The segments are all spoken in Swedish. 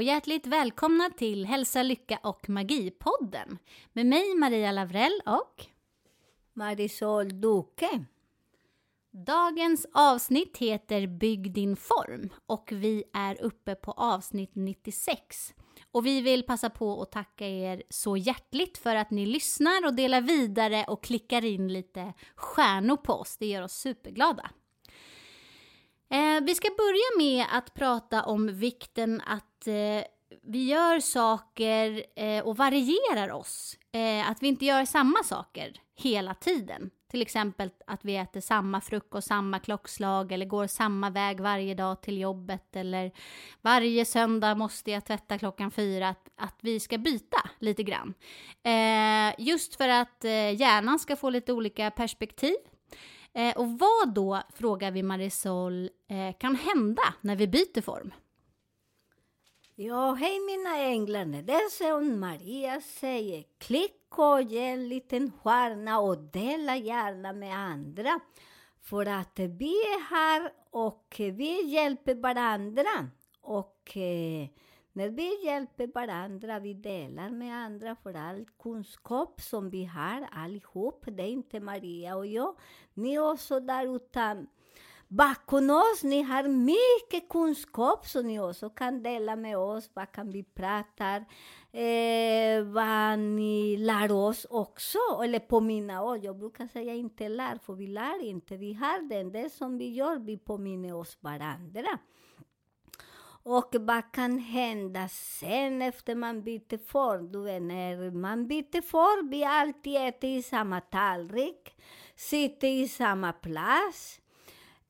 och hjärtligt välkomna till Hälsa, Lycka och Magi-podden med mig Maria Lavrell och Marisol Duque. Dagens avsnitt heter Bygg din form och vi är uppe på avsnitt 96. Och vi vill passa på att tacka er så hjärtligt för att ni lyssnar och delar vidare och klickar in lite stjärnor på oss. Det gör oss superglada. Eh, vi ska börja med att prata om vikten att eh, vi gör saker eh, och varierar oss. Eh, att vi inte gör samma saker hela tiden. Till exempel att vi äter samma frukost, samma klockslag eller går samma väg varje dag till jobbet eller varje söndag måste jag tvätta klockan fyra. Att, att vi ska byta lite grann. Eh, just för att eh, hjärnan ska få lite olika perspektiv. Eh, och vad då, frågar vi Marisol, eh, kan hända när vi byter form? Ja, hej mina änglar. När det är som Maria säger, klick och ge en liten stjärna och dela gärna med andra. För att vi är här och vi hjälper varandra. Och eh, när vi hjälper varandra, vi delar med andra för all kunskap som vi har allihop. Det är inte Maria och jag. Ni också där utan bakom oss. Ni har mycket kunskap som ni också kan dela med oss. Vad kan vi prata? Eh, vad ni lär oss också, eller påminna oss. Jag brukar säga inte lär, för vi lär inte. Vi har den. Det som vi gör, vi påminner oss varandra. Och vad kan hända sen efter man byter form? Du vet, när man byter form, vi alltid äter i samma tallrik, sitter i samma plats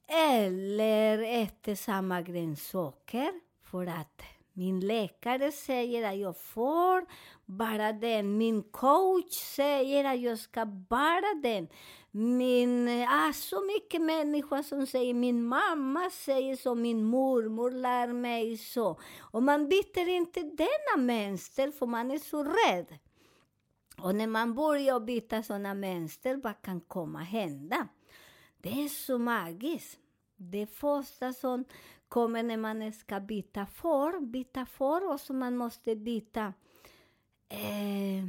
eller äter samma grönsaker. För att min läkare säger att jag får bara den. Min coach säger att jag ska bara den. Min, ah, så mycket människor som säger, min mamma säger så, min mormor lär mig så. Och man byter inte denna mönster för man är så rädd. Och när man börjar byta sådana mönster, vad kan komma hända? Det är så magiskt. Det första som kommer när man ska byta form, byta form och så man måste byta eh,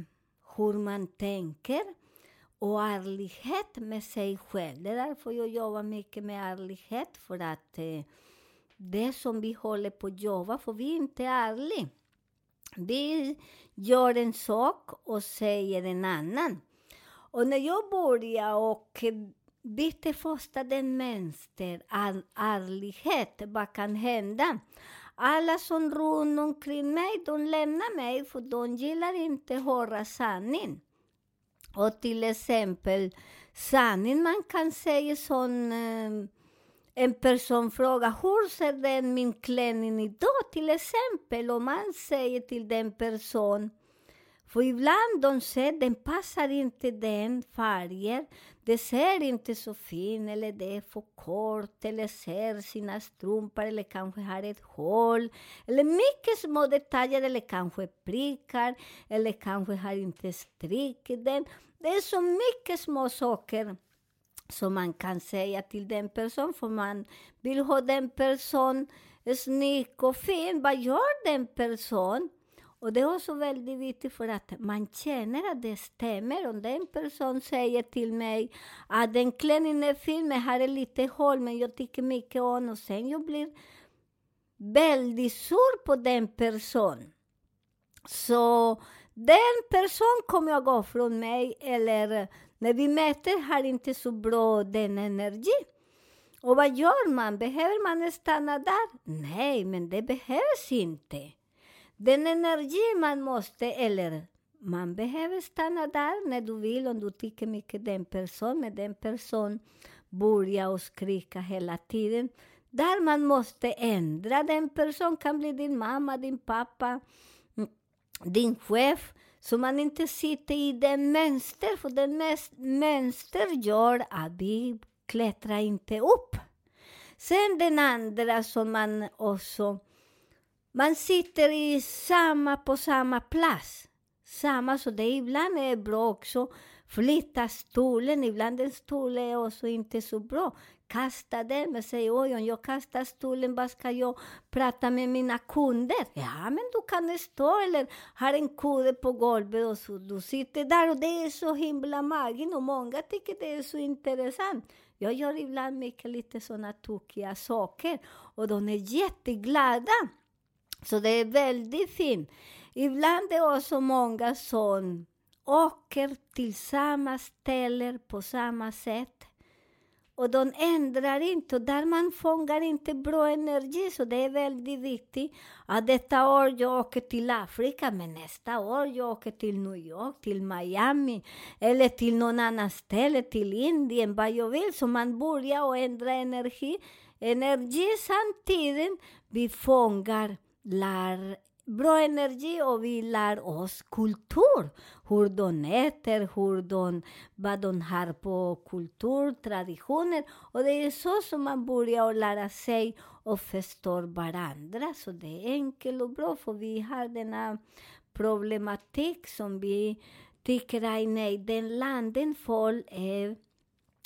hur man tänker och ärlighet med sig själv. Det är därför jag jobbar mycket med ärlighet, för att eh, det som vi håller på att jobba, för vi är inte ärliga. Vi gör en sak och säger en annan. Och när jag började och bytte första den mönster, all, ärlighet, vad kan hända? Alla som runt omkring mig, de lämnar mig för de gillar inte att höra sanningen. Och till exempel, sanning, man kan säga sån... Eh, en person frågar hur ser den min klänning idag? Till exempel, om man säger till den personen för ibland de ser, den passar inte den färgen, det ser inte så fin eller det är för kort eller ser sina strumpor eller kanske har ett hål. Eller mycket små detaljer eller kanske prickar eller kanske har inte stryk i den. Det är så mycket små saker som man kan säga till den personen, för man vill ha den personen snygg och fin. Vad gör den personen? Och det är också väldigt viktigt för att man känner att det stämmer. Om den person säger till mig att den klänningen är fin men har lite hål, men jag tycker mycket om och sen jag blir väldigt sur på den personen. Så den personen kommer att gå från mig, eller när vi möter har inte så bra den energi. Och vad gör man? Behöver man stanna där? Nej, men det behövs inte. Den energi man måste, eller man behöver stanna där när du vill, om du tycker mycket den person, men den person börjar och skrika hela tiden. Där man måste ändra, den person kan bli din mamma, din pappa, din chef, så man inte sitter i den mönster, för den mönster gör att vi klättrar inte upp. Sen den andra som man också man sitter i samma, på samma plats. Samma, så det ibland är bra också. Flytta stolen, ibland en stol är också inte så bra. Kasta den, men säg oj, om jag kastar stolen, vad ska jag prata med mina kunder? Ja, men du kan stå eller ha en kudde på golvet och så du sitter där och det är så himla magiskt och många tycker det är så intressant. Jag gör ibland mycket lite sådana tokiga saker och de är jätteglada. Så det är väldigt fint. Ibland är det också många som åker till samma ställe på samma sätt. Och de ändrar inte, och där man fångar inte bra energi, så det är väldigt viktigt att detta år jag åker till Afrika, men nästa år jag åker till New York, till Miami, eller till någon annan ställe, till Indien, vad jag vill. Så man börjar och ändra energi. Energi samtidigt vi fångar lär bra energi och vi lär oss kultur. Hur de äter, hur de, vad de har på kultur, traditioner. Och det är så som man börjar lära sig och förstår varandra. Så det är enkelt och bra, för vi har denna problematik som vi tycker att nej, den landen folk är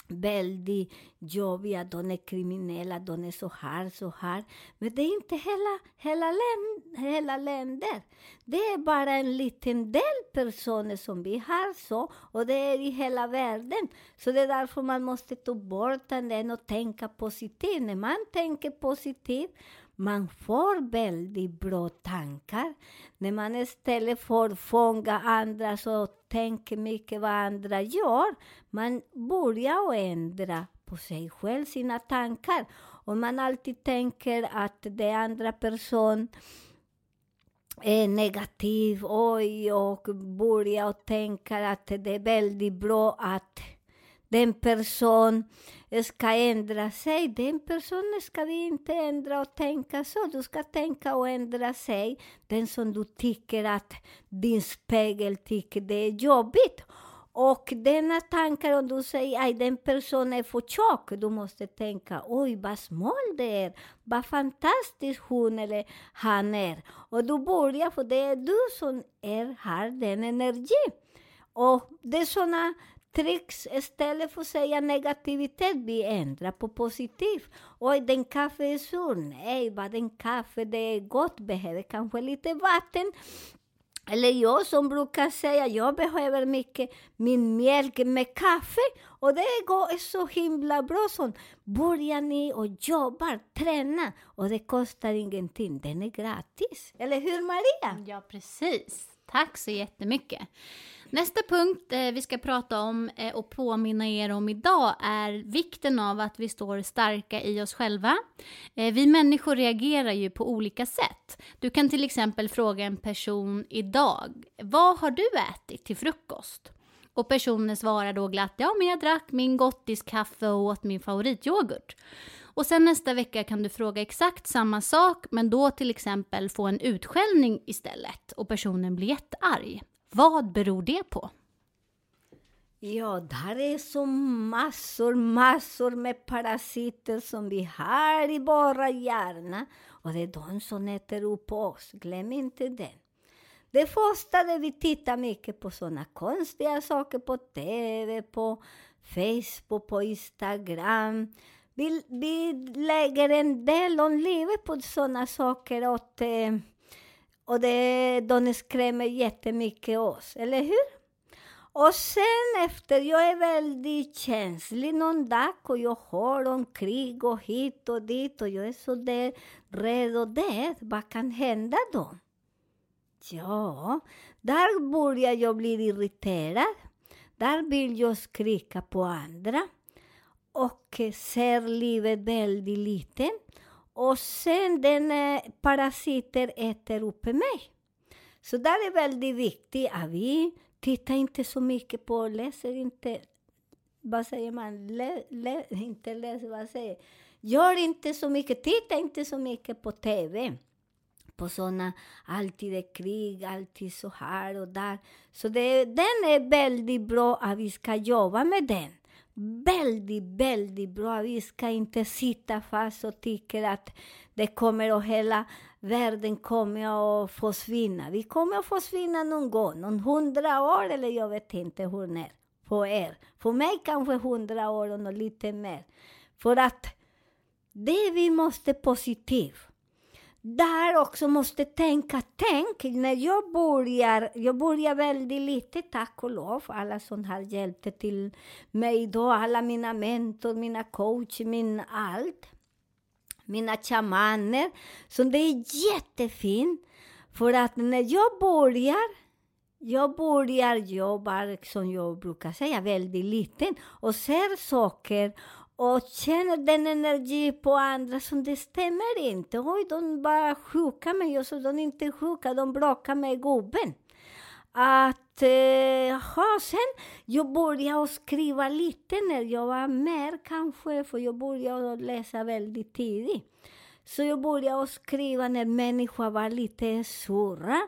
väldigt jobbiga, de är kriminella, de är så här, så här. Men det är inte hela, hela, län, hela länder. Det är bara en liten del personer som vi har så, och det är i hela världen. Så det är därför man måste ta bort den och tänka positivt. När man tänker positivt, man får väldigt bra tankar. När man istället för att fånga andra så tänker mycket vad andra gör, man börjar ändra på sig själv, sina tankar. Om man alltid tänker att det andra person är negativ, oj, och börjar tänka att det är väldigt bra att den person ska ändra sig. Den personen ska vi inte ändra och tänka så. Du ska tänka och ändra sig. Den som du tycker att din spegel tycker det är jobbigt. Och denna tankar, om du säger att den personen är för tjock, du måste tänka oj vad smal det är, vad fantastisk hon eller han är. Och du börjar, för det är du som är, har den energin. Och det är såna tricks istället för att säga negativitet, vi ändrar på positivt. Oj, den kaffe är sur. Nej, vad den kaffe, det är gott, behöver kanske lite vatten. Eller jag som brukar säga, jag behöver mycket min mjölk med kaffe. Och det går så himla bra. Så börjar ni och jobbar, träna. Och det kostar ingenting, den är gratis. Eller hur Maria? Ja, precis. Tack så jättemycket. Nästa punkt eh, vi ska prata om eh, och påminna er om idag är vikten av att vi står starka i oss själva. Eh, vi människor reagerar ju på olika sätt. Du kan till exempel fråga en person idag, vad har du ätit till frukost? Och personen svarar då glatt, ja men jag drack min gottiskaffe och åt min favorityoghurt. Och sen nästa vecka kan du fråga exakt samma sak, men då till exempel få en utskällning istället och personen blir jättearg. Vad beror det på? Ja, där är så massor, massor med parasiter som vi har i våra hjärna. Och det är de som äter upp oss. Glöm inte det. Det första är vi tittar mycket på såna konstiga saker på TV, på Facebook, på Instagram. Vi, vi lägger en del av livet på såna saker åt, eh, och det, de skrämmer jättemycket oss, eller hur? Och sen efter, jag är väldigt känslig någon dag och jag hör om krig och hit och dit och jag är så där rädd och det. Vad kan hända då? Ja, där börjar jag bli irriterad. Där vill jag skrika på andra och ser livet väldigt liten. Och sen den eh, parasiter äter upp mig. Så där är väldigt viktigt att vi tittar inte så mycket på, läser inte, vad säger man, lä, lä, inte läser, vad säger Gör inte så mycket, titta inte så mycket på TV. På sådana, alltid är krig, alltid så här och där. Så det, den är väldigt bra att vi ska jobba med den. Väldigt, väldigt bra. Vi ska inte sitta fast och tycka att det kommer och hela världen kommer att försvinna. Vi kommer att försvinna någon gång, någon hundra år eller jag vet inte hur när. På er. För mig kanske hundra år och lite mer. För att det vi måste positivt. Där också måste tänka, tänk när jag börjar, jag börjar väldigt lite tack och lov, alla som har hjälpt till mig då, alla mina mentor, mina coach, min allt. Mina shamaner. Så det är jättefint. För att när jag börjar, jag börjar jobba, som jag brukar säga, väldigt liten och ser saker och känner den energi på andra som det stämmer inte. Oj, de bara sjuka mig Jag så de är inte sjuka, de bråkar med gubben. Att, eh, sen jag började skriva lite när jag var mer kanske, för jag började läsa väldigt tidigt. Så jag började skriva när människor var lite sura.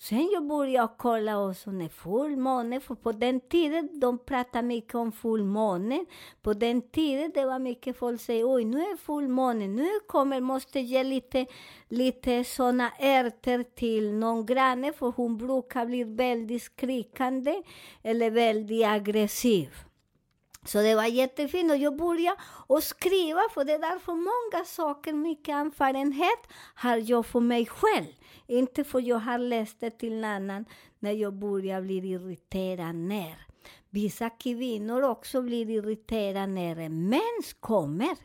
Sen jag började kolla också när fullmåne, för på den tiden de pratade mycket om fullmånen. På den tiden det var mycket folk som säger oj nu är fullmåne, nu kommer, måste ge lite, lite såna ärtor till någon granne för hon brukar bli väldigt skrikande eller väldigt aggressiv. Så det var jättefint och jag började skriva för det är därför många saker, mycket erfarenhet har jag för mig själv. Inte för jag har läst det till någon annan när jag börjar bli irriterad när. Vissa kvinnor också blir irriterade när en mens kommer.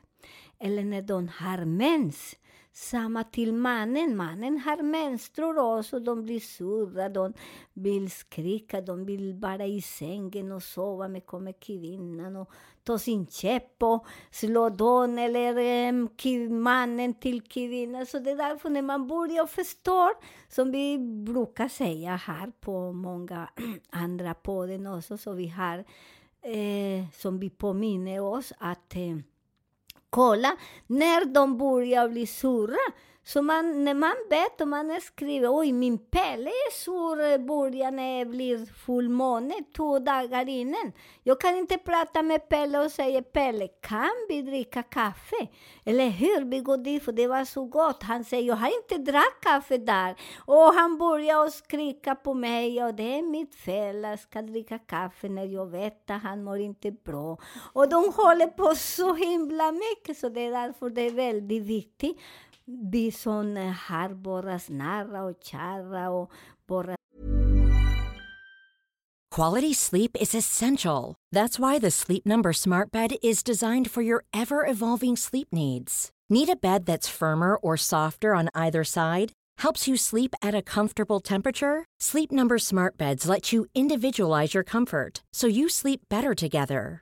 Eller när de har mens. Samma till mannen. Mannen har menstruer också. De blir surra, de vill skrika, de vill bara i sängen och sova. Men kommer kvinnan och tar sin käpp och slår don eller mannen till kvinnan. Så det är därför när man börjar förstå, som vi brukar säga här på många andra podden också, så vi har, eh, som vi påminner oss att eh, kolla när de börjar bli sura. Så man, när man vet och man skriver oj min pelle är sur eh, börjar när det blir fullmåne två dagar innan. Jag kan inte prata med Pelle och säga Pelle kan vi dricka kaffe? Eller hur? Vi går dit för det var så gott. Han säger jag har inte drack kaffe där. Och han börjar skrika på mig och det är mitt fel. Jag ska dricka kaffe när jag vet att han mår inte bra. Och de håller på så himla mycket så det är därför det är väldigt viktigt vi som eh, har våra nära och kära och våra Quality sleep is essential. That's why the Sleep Number Smart Bed is designed for your ever evolving sleep needs. Need a bed that's firmer or softer on either side? Helps you sleep at a comfortable temperature? Sleep Number Smart Beds let you individualize your comfort so you sleep better together.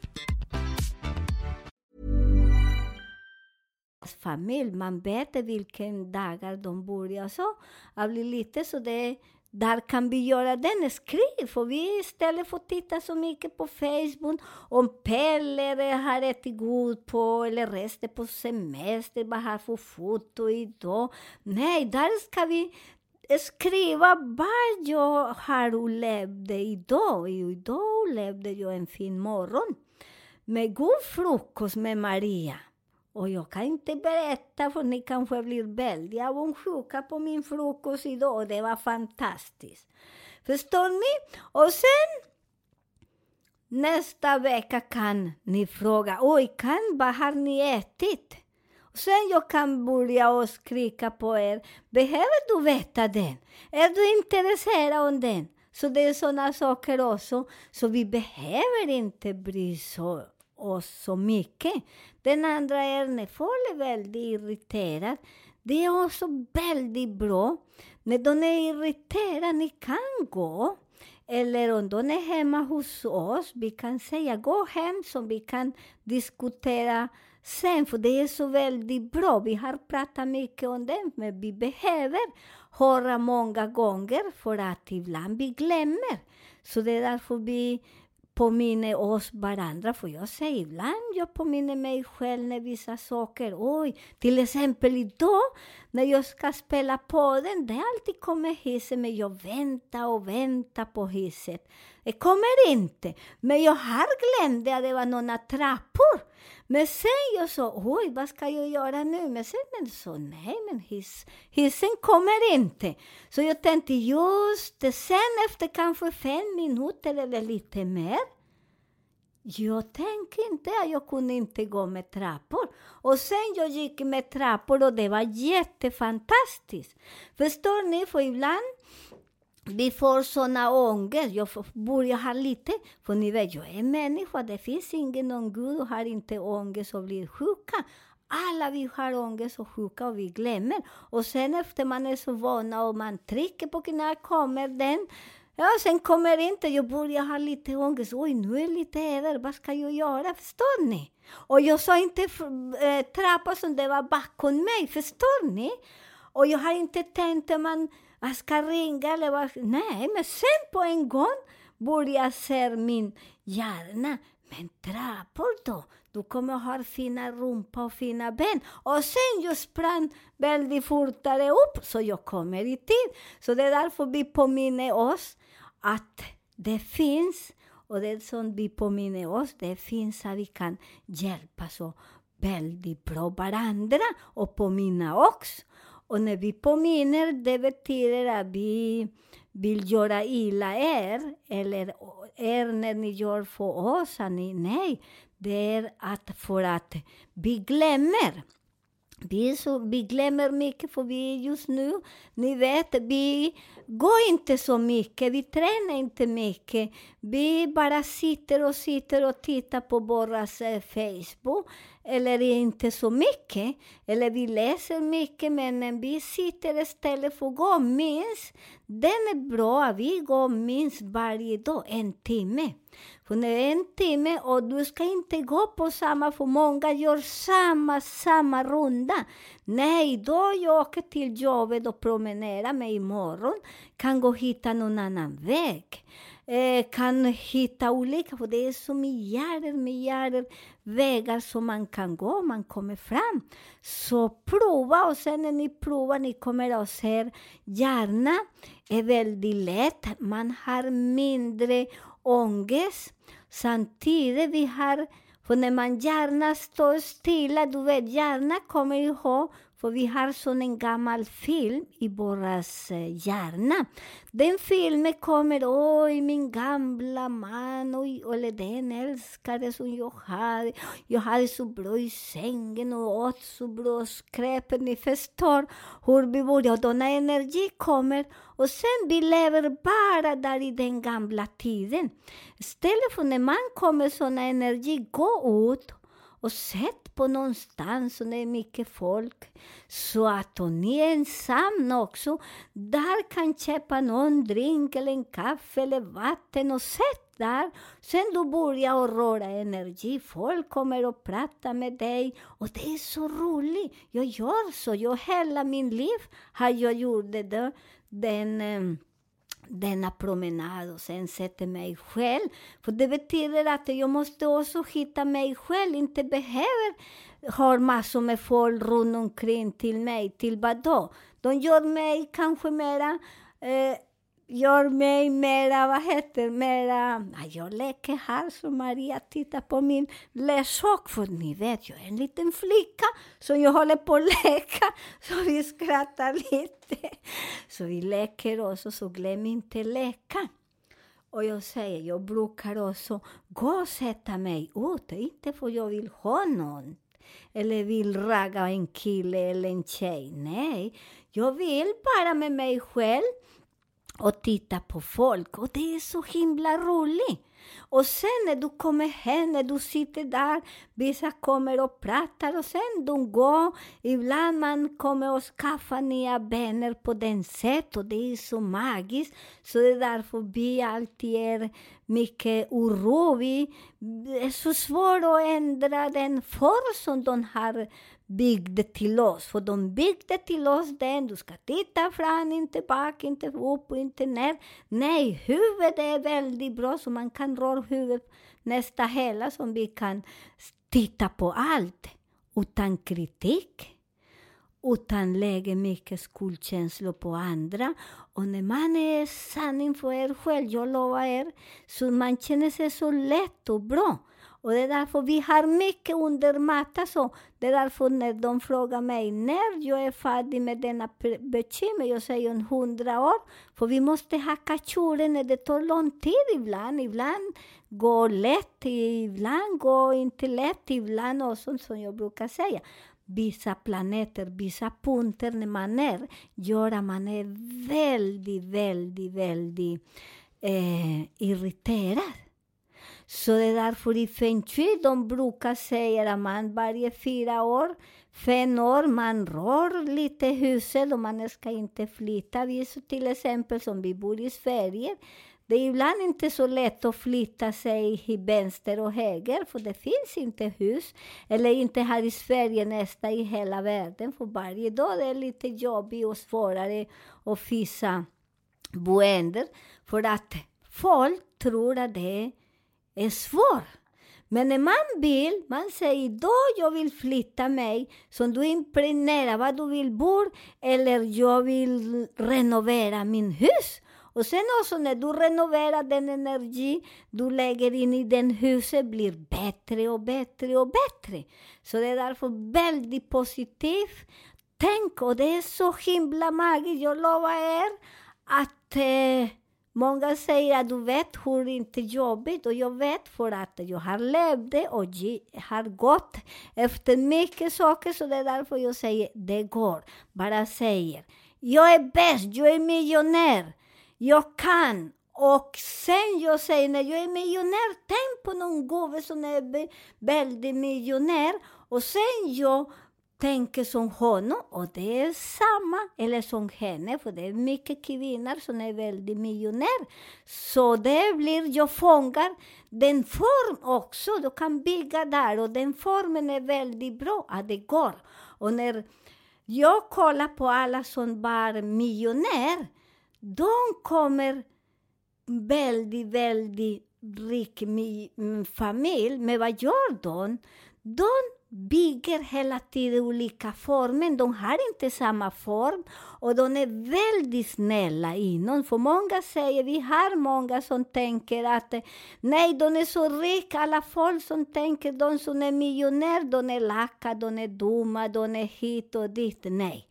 familj. Man vet vilken dagar de börjar så. Det blir lite så det där kan vi göra den. Skriv! För vi istället för att titta så mycket på Facebook om Pelle har ätit god på eller resten på semester, vad har för foto idag. Nej, där ska vi skriva vad jag har upplevt idag. Idag upplevde jag en fin morgon med god frukost med Maria. Och jag kan inte berätta för ni kanske blir väldigt avundsjuka på min frukost idag. Och det var fantastiskt. Förstår ni? Och sen nästa vecka kan ni fråga, oj, kan, vad har ni ätit? Och sen jag kan börja och skrika på er, behöver du veta den? Är du intresserad av den? Så det är sådana saker också. Så vi behöver inte bry oss oss så mycket. Den andra är när folk är väldigt irriterade. Det är också väldigt bra. När de är irriterade, ni kan gå. Eller om de är hemma hos oss, vi kan säga gå hem så vi kan diskutera sen, för det är så väldigt bra. Vi har pratat mycket om det, men vi behöver höra många gånger för att ibland vi glömmer. Så det är därför vi påminner oss varandra. För jag säger ibland, jag påminner mig själv när vissa saker, oj, till exempel idag när jag ska spela på den det alltid kommer hissen, men jag väntar och väntar på hisset. Det kommer inte. Men jag har glömt att det var några trappor. Men sen jag sa, oj, vad ska jag göra nu? Men sen men så, nej, men hiss, hissen kommer inte. Så jag tänkte just det, sen efter kanske fem minuter eller lite mer, jag tänkte inte att jag kunde inte gå med trappor. Och sen jag gick med trappor och det var jättefantastiskt. Förstår ni? För e ibland vi får såna ångest. Jag börjar ha lite, för ni vet, jag är människa. Det finns ingen någon Gud och har inte ångest och blir sjuka. Alla vi har ångest och sjuka och vi glömmer. Och sen efter man är så vana och man trycker på när kommer den. Ja, sen kommer inte, jag börjar ha lite ångest. Oj, nu är det lite över, vad ska jag göra? Förstår ni? Och jag sa inte äh, trappa som det var bakom mig, förstår ni? Och jag har inte tänkt att man jag ska ringa eller vad. Nej, men sen på en gång börjar se min hjärna. Men trappor då? Du kommer ha fina rumpa och fina ben. Och sen jag sprang väldigt fortare upp så jag kommer i tid. Så det är därför vi påminner oss att det finns, och det som vi påminner oss, det finns att vi kan hjälpa så väldigt bra varandra och påminna oss. Och när vi påminner, det betyder att vi vill göra illa er, eller er när ni gör för oss, ni, nej, det är att för att vi glömmer. Vi, så, vi glömmer mycket, för vi just nu, ni vet, vi går inte så mycket, vi tränar inte mycket. Vi bara sitter och sitter och tittar på våras eh, Facebook, eller inte så mycket. Eller vi läser mycket, men vi sitter istället för att gå minst. Den är bra, vi går minst varje dag, en timme. För det är en timme och du ska inte gå på samma, för många gör samma, samma runda. Nej, då jag åker till jobbet och promenerar mig imorgon, kan gå och hitta någon annan väg. Eh, kan hitta olika, för det är så miljarder, miljarder vägar som man kan gå, man kommer fram. Så prova och sen när ni provar, ni kommer att se hjärna är väldigt lätt, man har mindre ångest. Samtidigt vi har, för när man gärna står stilla, du vet, hjärna kommer ihåg, för vi har sån en gammal film i våras eh, hjärna. Den filmen kommer, oj min gamla man, oj, eller den älskare som jag hade. Jag hade så bra i sängen och åt så bra skräp. Ni förstår hur vi börjar. Och denna energi kommer och sen vi lever bara där i den gamla tiden. Istället för när man kommer sån energi, gå ut och sätt på någonstans och det är mycket folk. Så att om ni är ensamma också, där kan köpa någon drink eller en kaffe eller vatten och sätt där. Sen du börjar röra energi, folk kommer och pratar med dig och det är så roligt. Jag gör så, jag hela min liv har jag gjort det, den eh, denna promenad och sen sätter mig själv. För det betyder att jag måste också hitta mig själv, inte behöver ha massor med folk runt omkring till mig. Till vad då? De gör mig kanske mera eh, gör mig mera, vad heter mera, jag leker här så Maria tittar på min leksak, för ni vet, jag är en liten flicka, som jag håller på att leka, så vi skrattar lite. Så vi leker också, så glöm inte leka. Och jag säger, jag brukar också gå och sätta mig ute, uh, inte för jag vill ha någon. Eller vill ragga en kille eller en tjej. Nej, jag vill bara med mig själv och titta på folk. Och det är så himla roligt. Och sen när du kommer hem, när du sitter där, vissa kommer och pratar och sen de går. Ibland man kommer och skaffar nya vänner på den sätt och det är så magiskt. Så det är därför vi alltid är mycket oroliga. Det är så svårt att ändra den form som de har byggde till oss. För de byggde till oss den, du ska titta fram, inte bak, inte upp och inte ner. Nej, huvudet är väldigt bra så man kan röra huvudet nästa hela som vi kan titta på allt utan kritik. Utan lägga mycket skuldkänslor på andra. Och när man är sanning för er själv, jag lovar er, så man känner sig så lätt och bra. Och det är därför vi har mycket under mattan. Så det är därför när de frågar mig när jag är färdig med denna bekymmer, jag säger om hundra år. För vi måste hacka tjuren, det tar lång tid ibland. Ibland går lätt, ibland går inte lätt, ibland också som jag brukar säga. Vissa planeter, vissa punkter när man är, gör att man är väldigt, väldigt, väldigt eh, irriterad. Så det är därför i Feng Shui de brukar säga att man varje fyra år, fem år, man rör lite huset och man ska inte flytta. Vi så till exempel som vi bor i Sverige, det är ibland inte så lätt att flytta sig i vänster och höger, för det finns inte hus. Eller inte här i Sverige, nästa i hela världen. För varje dag det är lite jobbigt och svårare att fixa boenden. För att folk tror att det är är svår. Men när man vill, man säger då jag vill flytta mig, så du impregnerar vad du vill bo, eller jag vill renovera min hus. Och sen också när du renoverar den energi du lägger in i den huset blir bättre och bättre och bättre. Så det är därför väldigt positivt. Tänk, och det är så himla magiskt, jag lovar er att eh, Många säger att du vet hur inte jobbigt och jag vet för att jag har levt det och har gått efter mycket saker så det är därför jag säger det går. Bara säger jag är bäst, jag är miljonär, jag kan. Och sen jag säger när jag är miljonär, tänk på någon gubbe som är väldigt miljonär och sen jag tänker som honom och det är samma, eller som henne, för det är mycket kvinnor som är väldigt miljonär. Så det blir, jag fångar den form också, du kan bygga där och den formen är väldigt bra, att det går. Och när jag kollar på alla som var miljonär, de kommer väldigt, väldigt rik familj, men vad gör de? De bygger hela tiden olika former. De har inte samma form och de är väldigt snälla inom. För många säger, vi har många som tänker att nej, de är så rika. Alla folk som tänker, de som är miljonärer, de är lacka, de är dumma, de är hit och dit. Nej.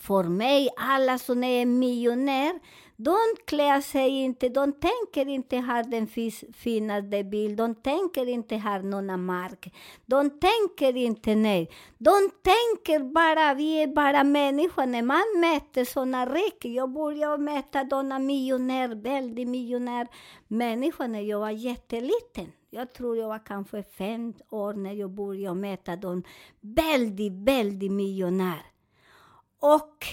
För mig, alla som är miljonärer, de klär sig inte, de tänker inte ha den finaste bild, de tänker inte ha någon mark. De tänker inte nej. De tänker bara, vi är bara människor. När man mäter såna rika, jag började mäta såna miljonär, väldigt miljonär människor när jag var jätteliten. Jag tror jag var kanske fem år när jag började mäta dem väldigt, väldigt miljonär. Och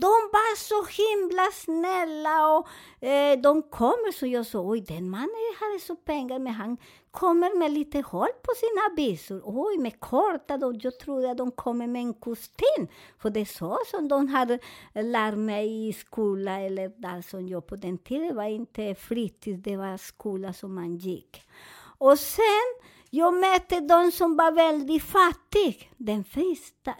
de var så himla snälla och eh, de kommer så jag sa, oj den mannen hade så pengar men han kommer med lite hål på sina byxor. Oj, med korta då. Jag trodde att de kommer med en kostym. För det är så som de har lärt mig i skolan. eller där som jag på den tiden var inte fritids, det var skola som man gick. Och sen jag mötte de som var väldigt fattiga. Den,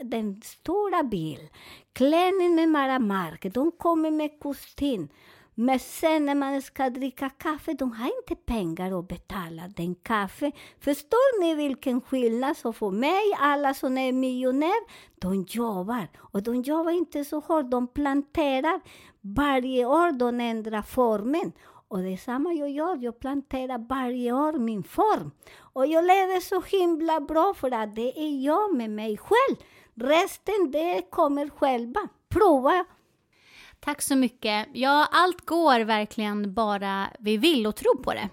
den stora bilen. klänning med mera mark, de kommer med kostym. Men sen när man ska dricka kaffe, de har inte pengar att betala den kaffe. Förstår ni vilken skillnad? Så för mig, alla som är miljonärer, de jobbar. Och de jobbar inte så hårt, de planterar. Varje år de ändrar formen. Och det är samma jag gör, jag planterar varje år min form. Och jag lever så himla bra för att det är jag med mig själv. Resten, det kommer själva. Prova! Tack så mycket. Ja, allt går verkligen bara vi vill och tror på det.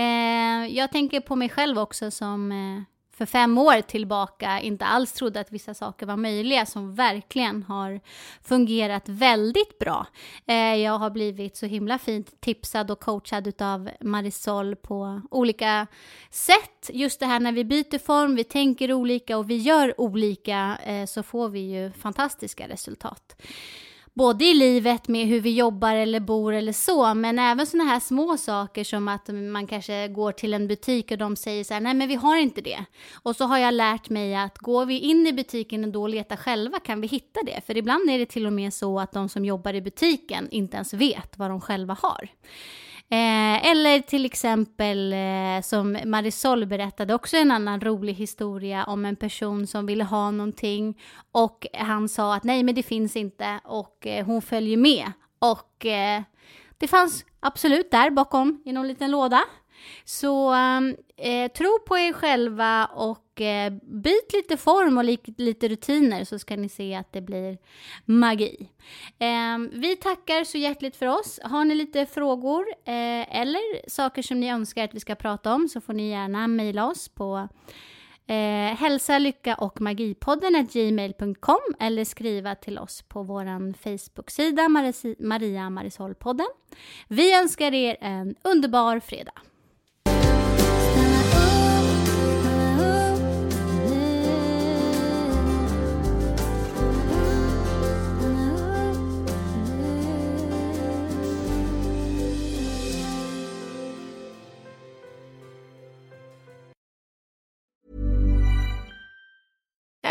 Eh, jag tänker på mig själv också som eh, för fem år tillbaka inte alls trodde att vissa saker var möjliga som verkligen har fungerat väldigt bra. Eh, jag har blivit så himla fint tipsad och coachad utav Marisol på olika sätt. Just det här när vi byter form, vi tänker olika och vi gör olika eh, så får vi ju fantastiska resultat både i livet med hur vi jobbar eller bor eller så, men även sådana här små saker som att man kanske går till en butik och de säger så här, nej men vi har inte det. Och så har jag lärt mig att går vi in i butiken och då letar själva kan vi hitta det. För ibland är det till och med så att de som jobbar i butiken inte ens vet vad de själva har. Eh, eller till exempel eh, som Marisol berättade också en annan rolig historia om en person som ville ha någonting. Och han sa att nej men det finns inte. Och eh, hon följer med. Och eh, det fanns absolut där bakom i någon liten låda. Så ehm, eh, tro på er själva och eh, byt lite form och li lite rutiner så ska ni se att det blir magi. Eh, vi tackar så hjärtligt för oss. Har ni lite frågor eh, eller saker som ni önskar att vi ska prata om så får ni gärna mejla oss på Eh, hälsa, lycka och magipodden gmail.com eller skriva till oss på vår Facebook-sida Maria Marisol-podden. Vi önskar er en underbar fredag.